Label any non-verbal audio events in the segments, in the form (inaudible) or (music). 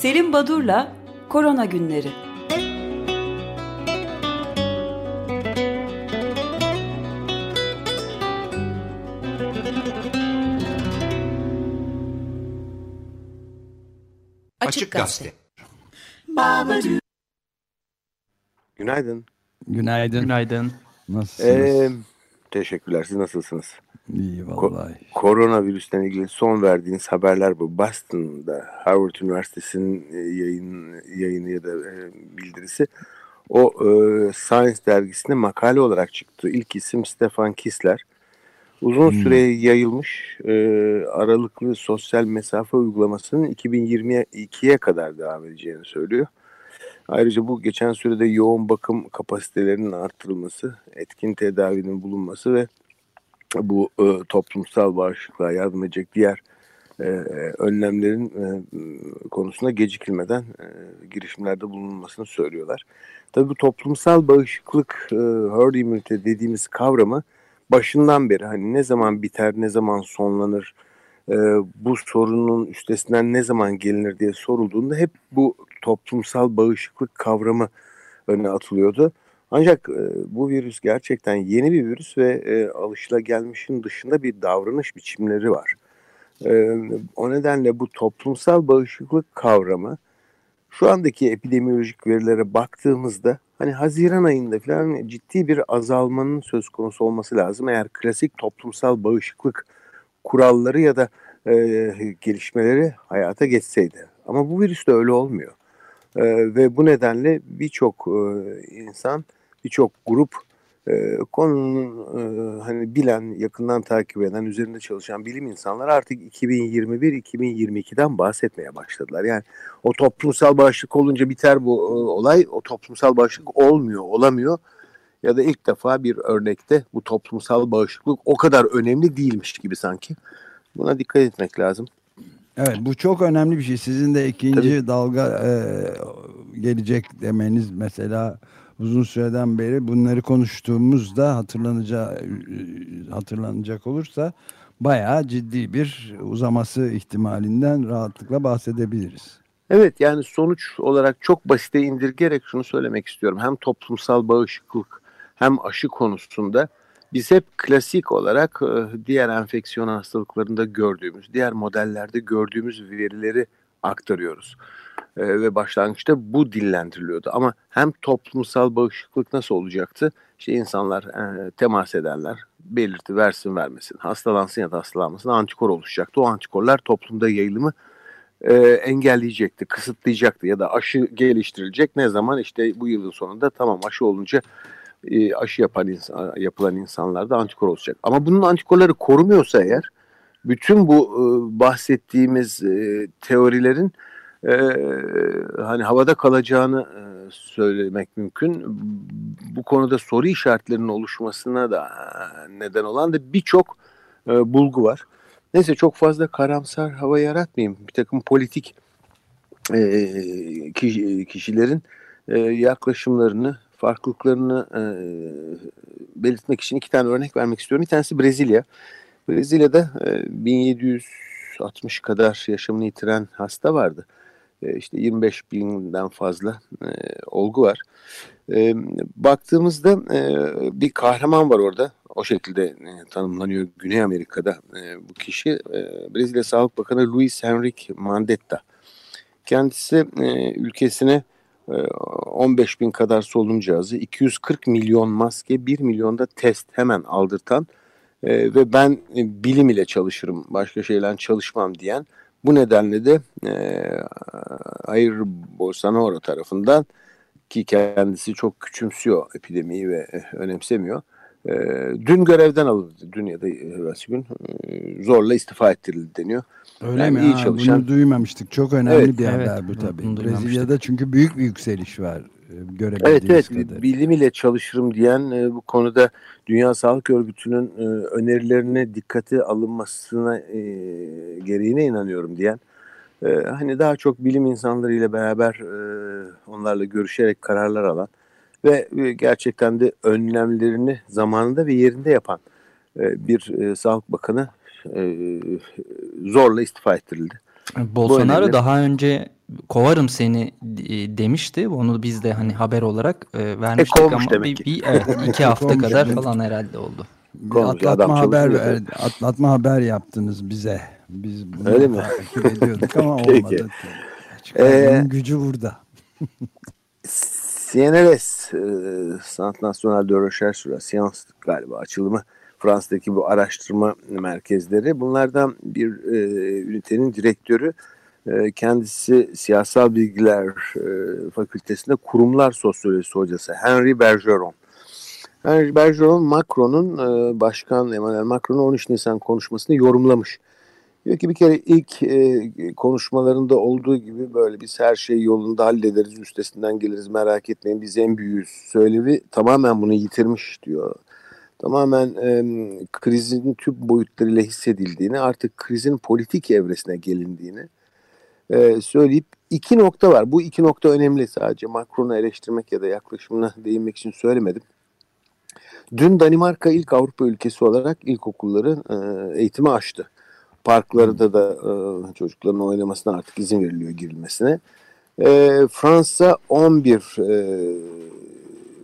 Selim Badur'la Korona Günleri. Açık Gazete. Günaydın. Günaydın. Günaydın. Nasılsınız? Ee, teşekkürler. Siz nasılsınız? İyi vallahi. Koronavirüsten ilgili son verdiğiniz haberler bu. Boston'da Harvard Üniversitesi'nin e, yayın, yayını ya da e, bildirisi. O e, Science dergisinde makale olarak çıktı. İlk isim Stefan Kisler. Uzun Hmm. süre yayılmış e, aralıklı sosyal mesafe uygulamasının 2022'ye kadar devam edeceğini söylüyor. Ayrıca bu geçen sürede yoğun bakım kapasitelerinin arttırılması, etkin tedavinin bulunması ve bu e, toplumsal bağışıklığa yardım edecek diğer e, önlemlerin e, konusunda gecikilmeden e, girişimlerde bulunmasını söylüyorlar. Tabii bu toplumsal bağışıklık, e, herd immunity dediğimiz kavramı başından beri hani ne zaman biter, ne zaman sonlanır, e, bu sorunun üstesinden ne zaman gelinir diye sorulduğunda hep bu toplumsal bağışıklık kavramı öne atılıyordu. Ancak e, bu virüs gerçekten yeni bir virüs ve e, alışılagelmişin dışında bir davranış biçimleri var. E, o nedenle bu toplumsal bağışıklık kavramı şu andaki epidemiolojik verilere baktığımızda hani Haziran ayında falan ciddi bir azalmanın söz konusu olması lazım. Eğer klasik toplumsal bağışıklık kuralları ya da e, gelişmeleri hayata geçseydi. Ama bu virüste öyle olmuyor. E, ve bu nedenle birçok e, insan, birçok grup e, konunun e, hani bilen, yakından takip eden, üzerinde çalışan bilim insanları artık 2021-2022'den bahsetmeye başladılar. Yani o toplumsal bağışıklık olunca biter bu e, olay. O toplumsal bağışıklık olmuyor, olamıyor. Ya da ilk defa bir örnekte bu toplumsal bağışıklık o kadar önemli değilmiş gibi sanki. Buna dikkat etmek lazım. Evet bu çok önemli bir şey. Sizin de ikinci Tabii. dalga e, gelecek demeniz mesela uzun süreden beri bunları konuştuğumuzda hatırlanacağı hatırlanacak olursa bayağı ciddi bir uzaması ihtimalinden rahatlıkla bahsedebiliriz. Evet yani sonuç olarak çok basite indirgerek şunu söylemek istiyorum. Hem toplumsal bağışıklık hem aşı konusunda biz hep klasik olarak e, diğer enfeksiyon hastalıklarında gördüğümüz, diğer modellerde gördüğümüz verileri aktarıyoruz. E, Ve başlangıçta bu dillendiriliyordu. Ama hem toplumsal bağışıklık nasıl olacaktı? İşte insanlar e, temas edenler belirti versin vermesin, hastalansın ya da hastalanmasın antikor oluşacaktı. O antikorlar toplumda yayılımı e, engelleyecekti, kısıtlayacaktı ya da aşı geliştirilecek. Ne zaman? işte bu yılın sonunda tamam aşı olunca e, aşı yapan insan, yapılan insanlarda antikor olacak. Ama bunun antikorları korumuyorsa eğer bütün bu e, bahsettiğimiz e, teorilerin e, hani havada kalacağını e, söylemek mümkün. Bu konuda soru işaretlerinin oluşmasına da e, neden olan da birçok e, bulgu var. Neyse çok fazla karamsar hava yaratmayayım. Bir takım politik e, kişi- kişilerin e, yaklaşımlarını, farklılıklarını e, belirtmek için iki tane örnek vermek istiyorum. Bir tanesi Brezilya. Brezilya'da e, 1760 kadar yaşamını yitiren hasta vardı. E, işte 25 binden fazla e, olgu var. E, baktığımızda e, bir kahraman var orada. O şekilde e, tanımlanıyor Güney Amerika'da e, bu kişi. E, Brezilya Sağlık Bakanı Luis Henrique Mandetta. Kendisi e, ülkesine e, 15 bin kadar solunum cihazı, 240 milyon maske, 1 milyon da test hemen aldırtan e, ve ben e, bilim ile çalışırım, başka şeyle çalışmam diyen bu nedenle de e, Jair Bolsonaro tarafından ki kendisi çok küçümsüyor epidemiyi ve e, önemsemiyor. E, dün görevden alındı. Dün ya da evvelsi gün e, zorla istifa ettirildi deniyor. Öyle Yani mi? iyi Ha, çalışan- Bunu duymamıştık. Çok önemli Evet, bir evet. haber bu Bunu- tabii. Brezilya'da çünkü büyük bir yükseliş var. E, Görebildiğimiz Evet evet kadarıyla. bilim ile çalışırım diyen e, bu konuda Dünya Sağlık Örgütü'nün e, önerilerine dikkate alınmasına e, gereğine inanıyorum diyen e, hani daha çok bilim insanlarıyla beraber e, onlarla görüşerek kararlar alan ve e, gerçekten de önlemlerini zamanında ve yerinde yapan e, bir e, Sağlık Bakanı e, zorla istifa ettirildi. Bolsonaro önemli. daha önce kovarım seni demişti. Onu biz de hani haber olarak e, vermiştik e, ama bir, bir evet iki (laughs) hafta kadar falan herhalde oldu. Bir atlatma haber verdi, atlatma haber yaptınız bize. Biz bunu Öyle mi? takip ediyorduk ama (laughs) olmadı. Ee, gücü burada. CNRS, e, Centre National de Recherche sur la Science galiba açılımı Fransa'daki bu araştırma merkezleri. Bunlardan bir e, ünitenin direktörü e, kendisi siyasal bilgiler e, fakültesinde kurumlar sosyolojisi hocası Henry Bergeron. Henry Bergeron Macron'un e, başkan Emmanuel Macron'un 13 Nisan konuşmasını yorumlamış. Diyor ki bir kere ilk e, konuşmalarında olduğu gibi böyle biz her şeyi yolunda hallederiz, üstesinden geliriz merak etmeyin biz en büyüğüz söylevi tamamen bunu yitirmiş diyor. Tamamen e, krizin tüm boyutlarıyla hissedildiğini artık krizin politik evresine gelindiğini e, söyleyip iki nokta var. Bu iki nokta önemli sadece Macron'u eleştirmek ya da yaklaşımına değinmek için söylemedim. Dün Danimarka ilk Avrupa ülkesi olarak ilkokulları e, eğitimi açtı. Parklarda da e, çocukların oynamasına artık izin veriliyor girilmesine. E, Fransa 11 e,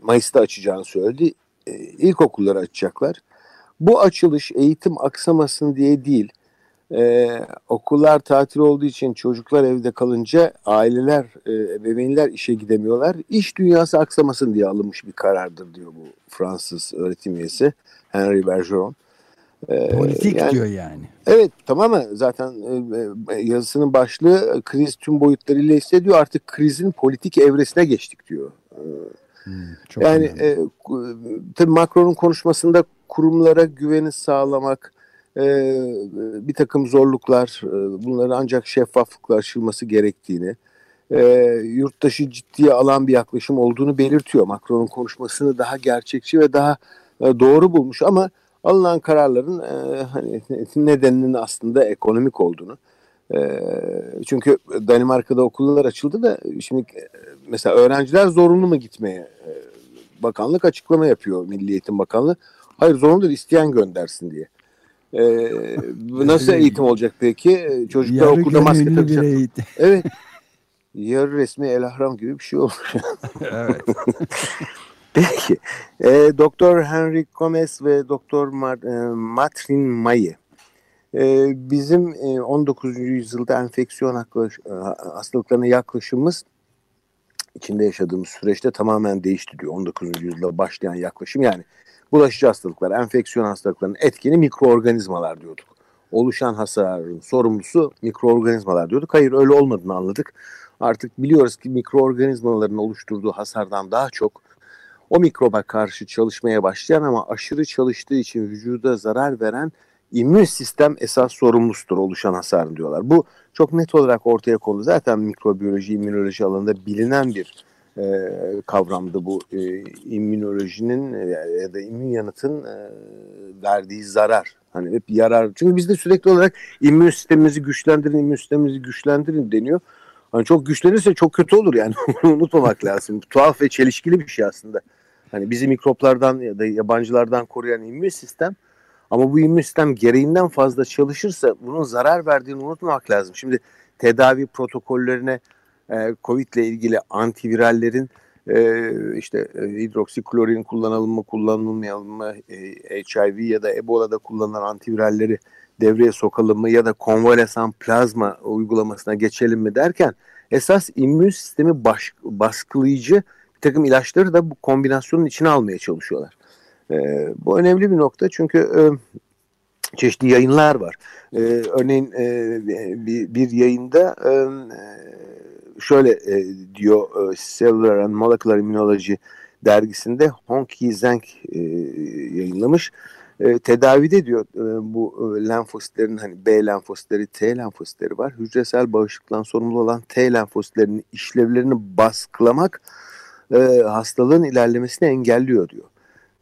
Mayıs'ta açacağını söyledi. E, ilkokulları açacaklar. Bu açılış eğitim aksamasın diye değil, e, okullar tatil olduğu için çocuklar evde kalınca aileler, e, ebeveynler işe gidemiyorlar. İş dünyası aksamasın diye alınmış bir karardır diyor bu Fransız öğretim üyesi Henry Bergeron. E, Politik yani, diyor yani. Evet tamamen zaten e, e, yazısının başlığı kriz tüm boyutlarıyla hissediyor. Artık krizin politik evresine geçtik diyor. Hmm, çok yani e, tabii Macron'un konuşmasında kurumlara güveni sağlamak, e, bir takım zorluklar, e, bunları ancak şeffaflıkla aşılması gerektiğini, e, yurttaşı ciddiye alan bir yaklaşım olduğunu belirtiyor. Macron'un konuşmasını daha gerçekçi ve daha e, doğru bulmuş ama alınan kararların e, hani nedeninin aslında ekonomik olduğunu. E, çünkü Danimarka'da okullar açıldı da şimdi e, mesela öğrenciler zorunlu mu gitmeye? E, bakanlık açıklama yapıyor Milli Eğitim Bakanlığı. Hayır zorunlu değil isteyen göndersin diye. Ee, nasıl (laughs) eğitim olacak peki? Çocuklar Yarı okulda maske takacak. (laughs) Evet. Yarı resmi El Ahram gibi bir şey (laughs) evet. peki. E, Doktor Henry Gomez ve Doktor Mar- e, Matrin Maye e, bizim e, 19. yüzyılda enfeksiyon haklaş, e, hastalıklarına yaklaşımımız içinde yaşadığımız süreçte tamamen değişti diyor. 19. yüzyılda başlayan yaklaşım yani bulaşıcı hastalıklar, enfeksiyon hastalıklarının etkeni mikroorganizmalar diyorduk. Oluşan hasarın sorumlusu mikroorganizmalar diyorduk. Hayır öyle olmadığını anladık. Artık biliyoruz ki mikroorganizmaların oluşturduğu hasardan daha çok o mikroba karşı çalışmaya başlayan ama aşırı çalıştığı için vücuda zarar veren immün sistem esas sorumlusudur oluşan hasar diyorlar. Bu çok net olarak ortaya kondu. Zaten mikrobiyoloji, immünoloji alanında bilinen bir e, kavramdı bu e, immünolojinin e, ya da immün yanıtın e, verdiği zarar. Hani hep yarar. Çünkü bizde sürekli olarak immün sistemimizi güçlendirin, immün sistemimizi güçlendirin deniyor. Hani çok güçlenirse çok kötü olur yani. (laughs) unutmamak lazım. Tuhaf ve çelişkili bir şey aslında. Hani bizi mikroplardan ya da yabancılardan koruyan immün sistem ama bu immün sistem gereğinden fazla çalışırsa bunun zarar verdiğini unutmamak lazım. Şimdi tedavi protokollerine e, Covid ile ilgili antivirallerin e, işte e, hidroksiklorin kullanalım mı kullanılmayalım mı e, HIV ya da Ebola'da kullanılan antiviralleri devreye sokalım mı ya da konvalesan plazma uygulamasına geçelim mi derken esas immün sistemi baş, baskılayıcı bir takım ilaçları da bu kombinasyonun içine almaya çalışıyorlar. E, bu önemli bir nokta çünkü e, çeşitli yayınlar var. E, örneğin e, bir, bir yayında e, şöyle e, diyor e, Cellular and Molecular Immunology dergisinde Hong Yi Zheng e, yayınlamış. E, tedavide diyor e, bu e, lenfositlerin hani B lenfositleri, T lenfositleri var. Hücresel bağışıklıktan sorumlu olan T lenfositlerinin işlevlerini baskılamak e, hastalığın ilerlemesini engelliyor diyor.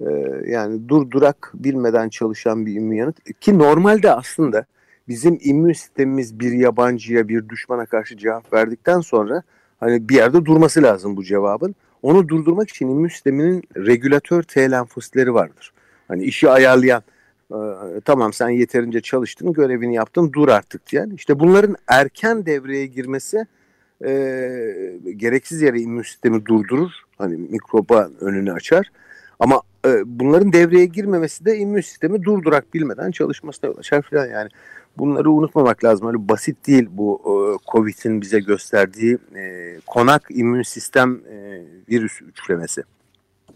E, yani durdurak bilmeden çalışan bir immün yanıt ki normalde aslında bizim immün sistemimiz bir yabancıya, bir düşmana karşı cevap verdikten sonra hani bir yerde durması lazım bu cevabın. Onu durdurmak için immün sisteminin regülatör T lenfositleri vardır. Hani işi ayarlayan e, tamam sen yeterince çalıştın, görevini yaptın, dur artık diyen. İşte bunların erken devreye girmesi e, gereksiz yere immün sistemi durdurur. Hani mikroba önünü açar. Ama e, bunların devreye girmemesi de immün sistemi durdurak bilmeden çalışmasına yol açar falan yani. Bunları unutmamak lazım. Öyle basit değil bu e, Covid'in bize gösterdiği e, konak immün sistem e, virüs üçlemesi.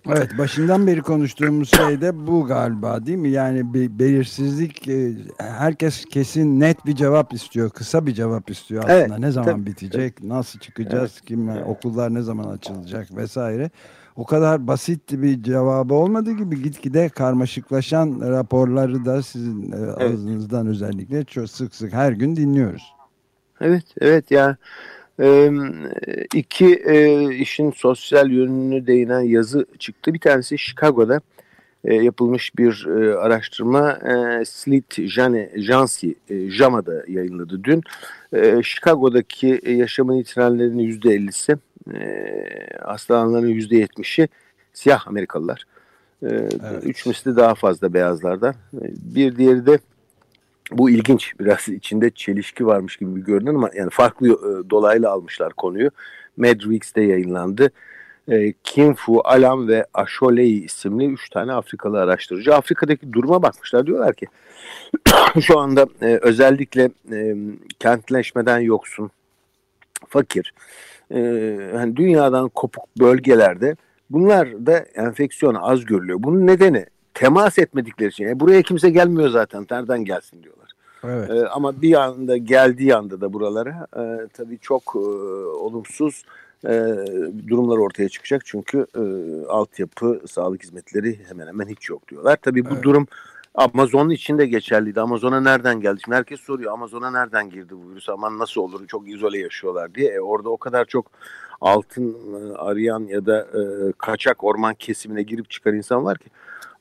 Evet başından beri konuştuğumuz şey de bu galiba değil mi? Yani bir belirsizlik e, herkes kesin net bir cevap istiyor. Kısa bir cevap istiyor aslında. Evet, ne zaman tabii, bitecek? Tabii. Nasıl çıkacağız? Evet. Kim okullar ne zaman açılacak vesaire. O kadar basit bir cevabı olmadığı gibi gitgide karmaşıklaşan raporları da sizin e, evet. ağzınızdan özellikle çok sık sık her gün dinliyoruz. Evet, evet ya. E, iki e, işin sosyal yönünü değinen yazı çıktı. Bir tanesi Chicago'da e, yapılmış bir e, araştırma e, Slit Jane Jansi e, JAMA'da yayınladı dün. E, Chicago'daki yaşamını yitirenlerin %50'si e, hastalananların %70'i siyah Amerikalılar. E, evet. Üç misli daha fazla beyazlardan. Bir diğeri de bu ilginç biraz içinde çelişki varmış gibi görünüyor ama yani farklı e, dolaylı almışlar konuyu. Madrix'te yayınlandı. E, Kinfu, Alam ve Asholei isimli üç tane Afrikalı araştırıcı Afrika'daki duruma bakmışlar. Diyorlar ki (clears throat) şu anda e, özellikle e, kentleşmeden yoksun, fakir, e, hani dünyadan kopuk bölgelerde bunlar da enfeksiyon az görülüyor. Bunun nedeni temas etmedikleri için. Yani buraya kimse gelmiyor zaten. Nereden gelsin diyorlar. Evet. E, ama bir anda geldiği anda da buralara e, tabii çok e, olumsuz e, durumlar ortaya çıkacak. Çünkü e, altyapı, sağlık hizmetleri hemen hemen hiç yok diyorlar. Tabii bu evet. durum Amazon için de geçerliydi. Amazon'a nereden geldi? Şimdi herkes soruyor Amazon'a nereden girdi bu virüs? Aman nasıl olur? Çok izole yaşıyorlar diye. E, orada o kadar çok altın e, arayan ya da e, kaçak orman kesimine girip çıkar insan var ki.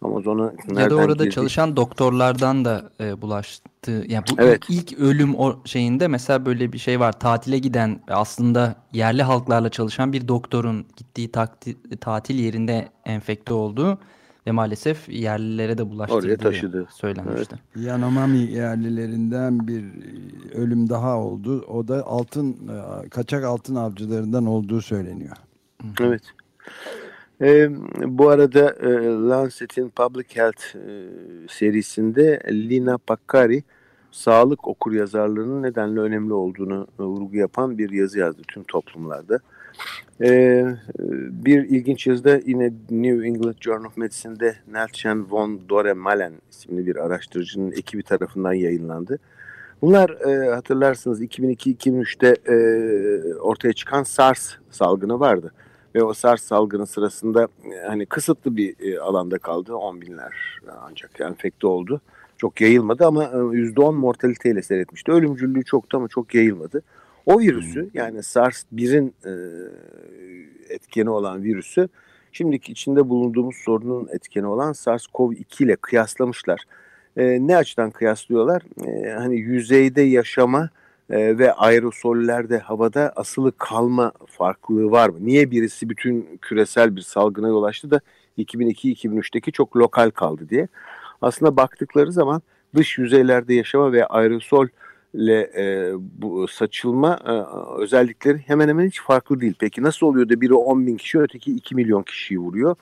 Amazon'a Ya da orada girdi? çalışan doktorlardan da e, bulaştı. Yani bu evet. ilk ölüm o şeyinde mesela böyle bir şey var. Tatile giden aslında yerli halklarla çalışan bir doktorun gittiği tatil yerinde enfekte olduğu ve maalesef yerlilere de bulaştırdığı Oraya taşıdı. söylenmişti. Evet. Yanomami yerlilerinden bir e, ölüm daha oldu. O da altın e, kaçak altın avcılarından olduğu söyleniyor. Evet. E, bu arada e, Lancet'in Public Health e, serisinde Lina Pakkari sağlık okuryazarlığının nedenle önemli olduğunu e, vurgu yapan bir yazı yazdı tüm toplumlarda. Ee, bir ilginç yazıda yine New England Journal of Medicine'de Nelchen von Dore Malen isimli bir araştırıcının ekibi tarafından yayınlandı. Bunlar e, hatırlarsınız 2002-2003'te e, ortaya çıkan SARS salgını vardı. Ve o SARS salgını sırasında e, hani kısıtlı bir e, alanda kaldı. 10 binler ancak enfekte oldu. Çok yayılmadı ama e, %10 mortaliteyle seyretmişti. Ölümcüllüğü çoktu ama çok yayılmadı. O virüsü yani SARS-1'in e, etkeni olan virüsü şimdiki içinde bulunduğumuz sorunun etkeni olan SARS-CoV-2 ile kıyaslamışlar. E, ne açıdan kıyaslıyorlar? E, hani yüzeyde yaşama e, ve aerosollerde havada asılı kalma farklılığı var mı? Niye birisi bütün küresel bir salgına yol açtı da 2002-2003'teki çok lokal kaldı diye. Aslında baktıkları zaman dış yüzeylerde yaşama ve aerosol ile e, bu saçılma e, özellikleri hemen hemen hiç farklı değil. Peki nasıl oluyor da biri 10 bin kişi öteki 2 milyon kişiyi vuruyor?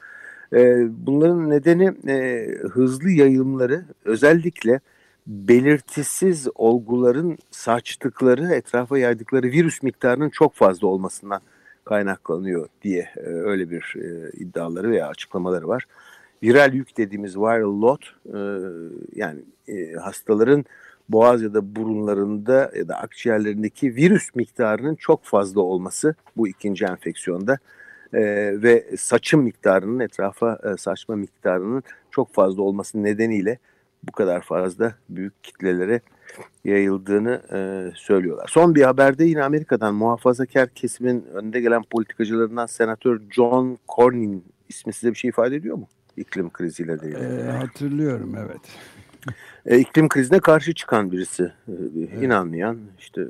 E, bunların nedeni e, hızlı yayılımları özellikle belirtisiz olguların saçtıkları, etrafa yaydıkları virüs miktarının çok fazla olmasından kaynaklanıyor diye e, öyle bir e, iddiaları veya açıklamaları var. Viral yük dediğimiz viral load e, yani e, hastaların boğaz ya da burunlarında ya da akciğerlerindeki virüs miktarının çok fazla olması bu ikinci enfeksiyonda e, ve saçım miktarının etrafa e, saçma miktarının çok fazla olması nedeniyle bu kadar fazla büyük kitlelere yayıldığını e, söylüyorlar. Son bir haberde yine Amerika'dan muhafazakar kesimin önde gelen politikacılarından Senatör John Cornyn ismi size bir şey ifade ediyor mu? İklim kriziyle ilgili. E, hatırlıyorum evet e, iklim krizine karşı çıkan birisi, e, inanmayan, işte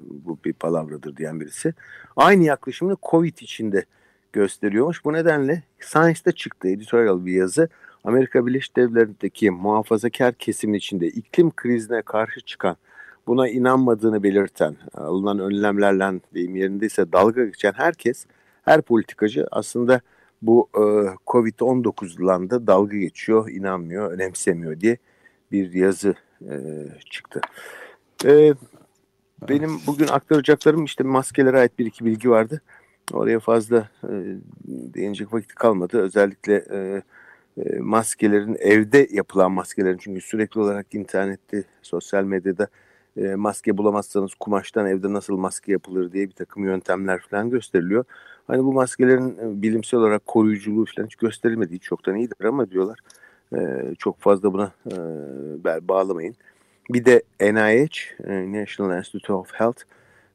bu bir palavradır diyen birisi. Aynı yaklaşımını Covid içinde gösteriyormuş. Bu nedenle Science'da çıktı editorial bir yazı. Amerika Birleşik Devletleri'ndeki muhafazakar kesim içinde iklim krizine karşı çıkan buna inanmadığını belirten, alınan önlemlerle deyim yerindeyse dalga geçen herkes, her politikacı aslında bu e, Covid-19'dan da dalga geçiyor, inanmıyor, önemsemiyor diye bir yazı e, çıktı. E, benim bugün aktaracaklarım işte maskelere ait bir iki bilgi vardı. Oraya fazla e, değinecek vakit kalmadı. Özellikle e, e, maskelerin evde yapılan maskelerin çünkü sürekli olarak internette, sosyal medyada e, maske bulamazsanız kumaştan evde nasıl maske yapılır diye bir takım yöntemler falan gösteriliyor. Hani bu maskelerin e, bilimsel olarak koruyuculuğu falan hiç gösterilmediği çoktan iyidir ama diyorlar e, çok fazla buna e, bağlamayın. Bir de NIH, e, National Institute of Health,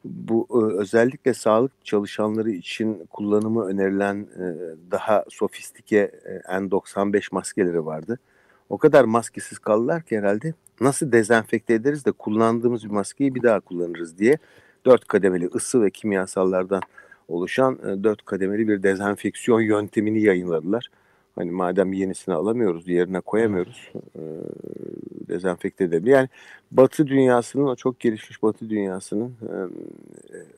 bu e, özellikle sağlık çalışanları için kullanımı önerilen e, daha sofistike N95 maskeleri vardı. O kadar maskesiz kaldılar ki herhalde nasıl dezenfekte ederiz de kullandığımız bir maskeyi bir daha kullanırız diye dört kademeli ısı ve kimyasallardan oluşan dört kademeli bir dezenfeksiyon yöntemini yayınladılar. Hani madem yenisini alamıyoruz, yerine koyamıyoruz, e, dezenfekte edebilir. Yani Batı dünyasının, o çok gelişmiş Batı dünyasının e,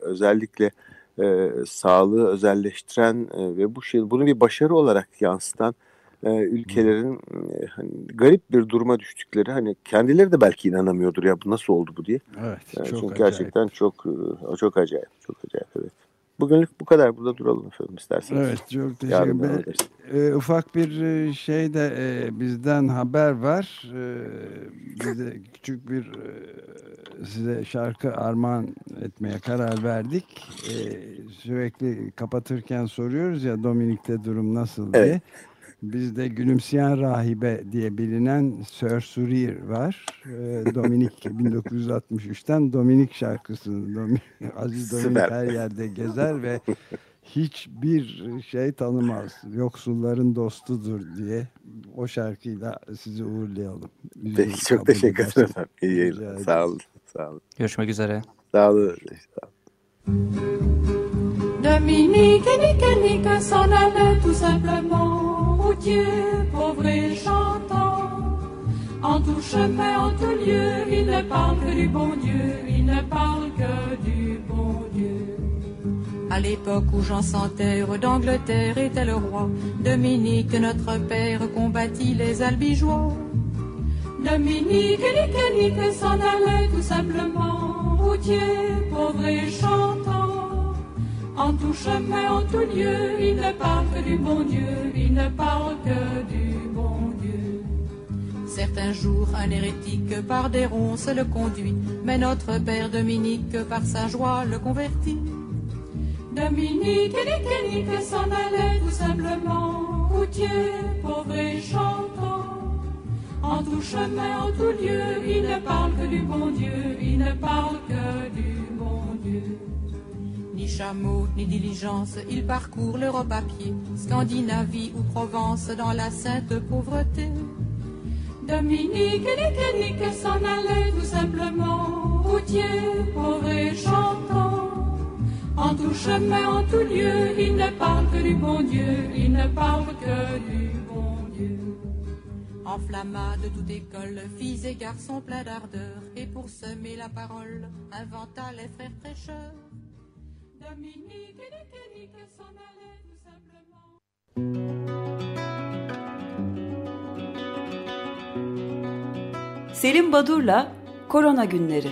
özellikle e, sağlığı özelleştiren e, ve bu şey, bunu bir başarı olarak yansıtan e, ülkelerin e, hani garip bir duruma düştükleri hani kendileri de belki inanamıyordur ya bu nasıl oldu bu diye. Evet, yani çok çünkü acayip. gerçekten çok e, çok acayip, çok acayip evet. Bugünlük bu kadar. Burada duralım efendim isterseniz. Evet çok teşekkür ederim. E, ufak bir e, şey de e, bizden haber var. E, bize küçük bir e, size şarkı armağan etmeye karar verdik. E, sürekli kapatırken soruyoruz ya Dominik'te durum nasıl diye. Evet. Bizde Gülümseyen Rahibe diye bilinen Sir Surir var. E, Dominik (laughs) 1963'ten Dominik şarkısını Dominik, (laughs) Aziz Dominik Süper. her yerde gezer ve hiçbir şey tanımaz. Yoksulların dostudur diye o şarkıyla sizi uğurlayalım. Peki çok teşekkür ederim. İyi yayınlar. Sağ olun. Sağ olun. Görüşmek üzere. Sağ olun. Sağ olun. Dominique, nique, nique, s'en allait tout simplement. Dieu, pauvre et chantant. En tout chemin, en tout lieu, il ne parle que du bon Dieu, il ne parle que du bon Dieu. À l'époque où Jean sans terre d'Angleterre était le roi, Dominique, notre père, combattit les albigeois. Dominique, nique, nique, s'en allait tout simplement, routier, pauvre et chantant. En tout chemin, en tout lieu, il ne parle que du bon Dieu, il ne parle que du bon Dieu. Certains jours, un hérétique par des ronces le conduit, mais notre père Dominique par sa joie le convertit. Dominique, nique, nique, s'en allait tout simplement, routier, pauvre et chantant. En tout chemin, en tout lieu, il ne parle que du bon Dieu, il ne parle que du bon Dieu ni chameau, ni diligence, il parcourt l'Europe à pied, Scandinavie ou Provence dans la sainte pauvreté. Dominique et Nique s'en allait tout simplement, routier, pauvre et chantant. En tout chemin, en tout lieu, il ne parle que du bon Dieu, il ne parle que du bon Dieu. Enflamma de toute école, filles et garçons pleins d'ardeur, et pour semer la parole, inventa les frères prêcheurs. Dominique et Nique s'en allait tout simplement. Selim Badur'la Korona Günleri